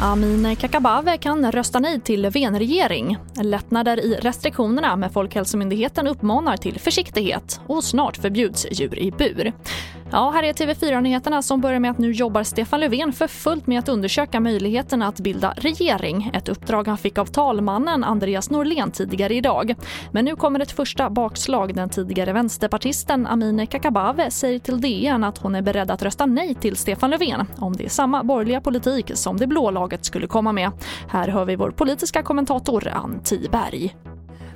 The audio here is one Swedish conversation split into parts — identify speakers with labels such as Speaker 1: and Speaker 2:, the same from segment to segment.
Speaker 1: Amineh Kakabaveh kan rösta nej till Venregering. Lättnader i restriktionerna med Folkhälsomyndigheten uppmanar till försiktighet och snart förbjuds djur i bur. Ja, här är TV4-nyheterna som börjar med att nu jobbar Stefan Löfven för fullt med att undersöka möjligheten att bilda regering. Ett uppdrag han fick av talmannen Andreas Norlén tidigare idag. Men nu kommer ett första bakslag. Den tidigare vänsterpartisten Amineh Kakabaveh säger till DN att hon är beredd att rösta nej till Stefan Löfven om det är samma borgerliga politik som det blå laget skulle komma med. Här hör vi vår politiska kommentator Ann Tiberg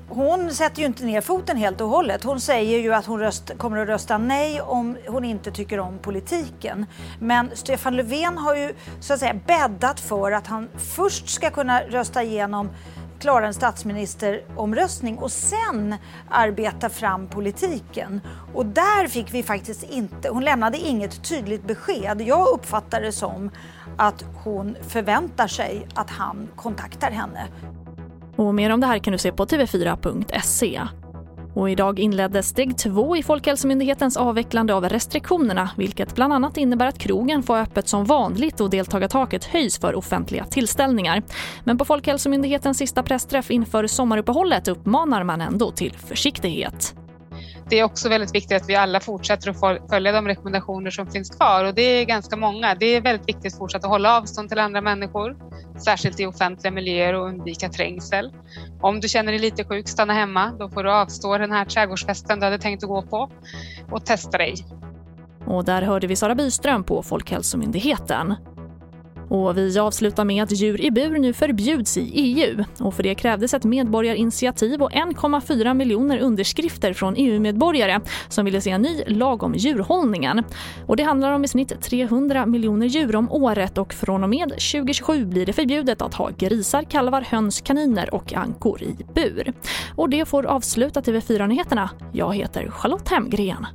Speaker 2: hon sätter ju inte ner foten helt och hållet. Hon säger ju att hon röst, kommer att rösta nej om hon inte tycker om politiken. Men Stefan Löfven har ju så att säga bäddat för att han först ska kunna rösta igenom klara en statsministeromröstning och sen arbeta fram politiken. Och där fick vi faktiskt inte, hon lämnade inget tydligt besked. Jag uppfattar det som att hon förväntar sig att han kontaktar henne.
Speaker 1: Och mer om det här kan du se på tv4.se. Och idag inleddes steg två i Folkhälsomyndighetens avvecklande av restriktionerna vilket bland annat innebär att krogen får öppet som vanligt och deltagartaket höjs för offentliga tillställningar. Men på Folkhälsomyndighetens sista pressträff inför sommaruppehållet uppmanar man ändå till försiktighet
Speaker 3: det är också väldigt viktigt att vi alla fortsätter att följa de rekommendationer som finns kvar och det är ganska många. Det är väldigt viktigt att fortsätta hålla avstånd till andra människor, särskilt i offentliga miljöer och undvika trängsel. Om du känner dig lite sjuk, stanna hemma. Då får du avstå den här trädgårdsfesten du hade tänkt att gå på och testa dig.
Speaker 1: Och där hörde vi Sara Byström på Folkhälsomyndigheten. Och vi avslutar med att djur i bur nu förbjuds i EU. Och för det krävdes ett medborgarinitiativ och 1,4 miljoner underskrifter från EU-medborgare som ville se en ny lag om djurhållningen. Och det handlar om i snitt 300 miljoner djur om året och från och med 2027 blir det förbjudet att ha grisar, kalvar, höns, kaniner och ankor i bur. Och det får avsluta TV4-nyheterna. Jag heter Charlotte Hemgren.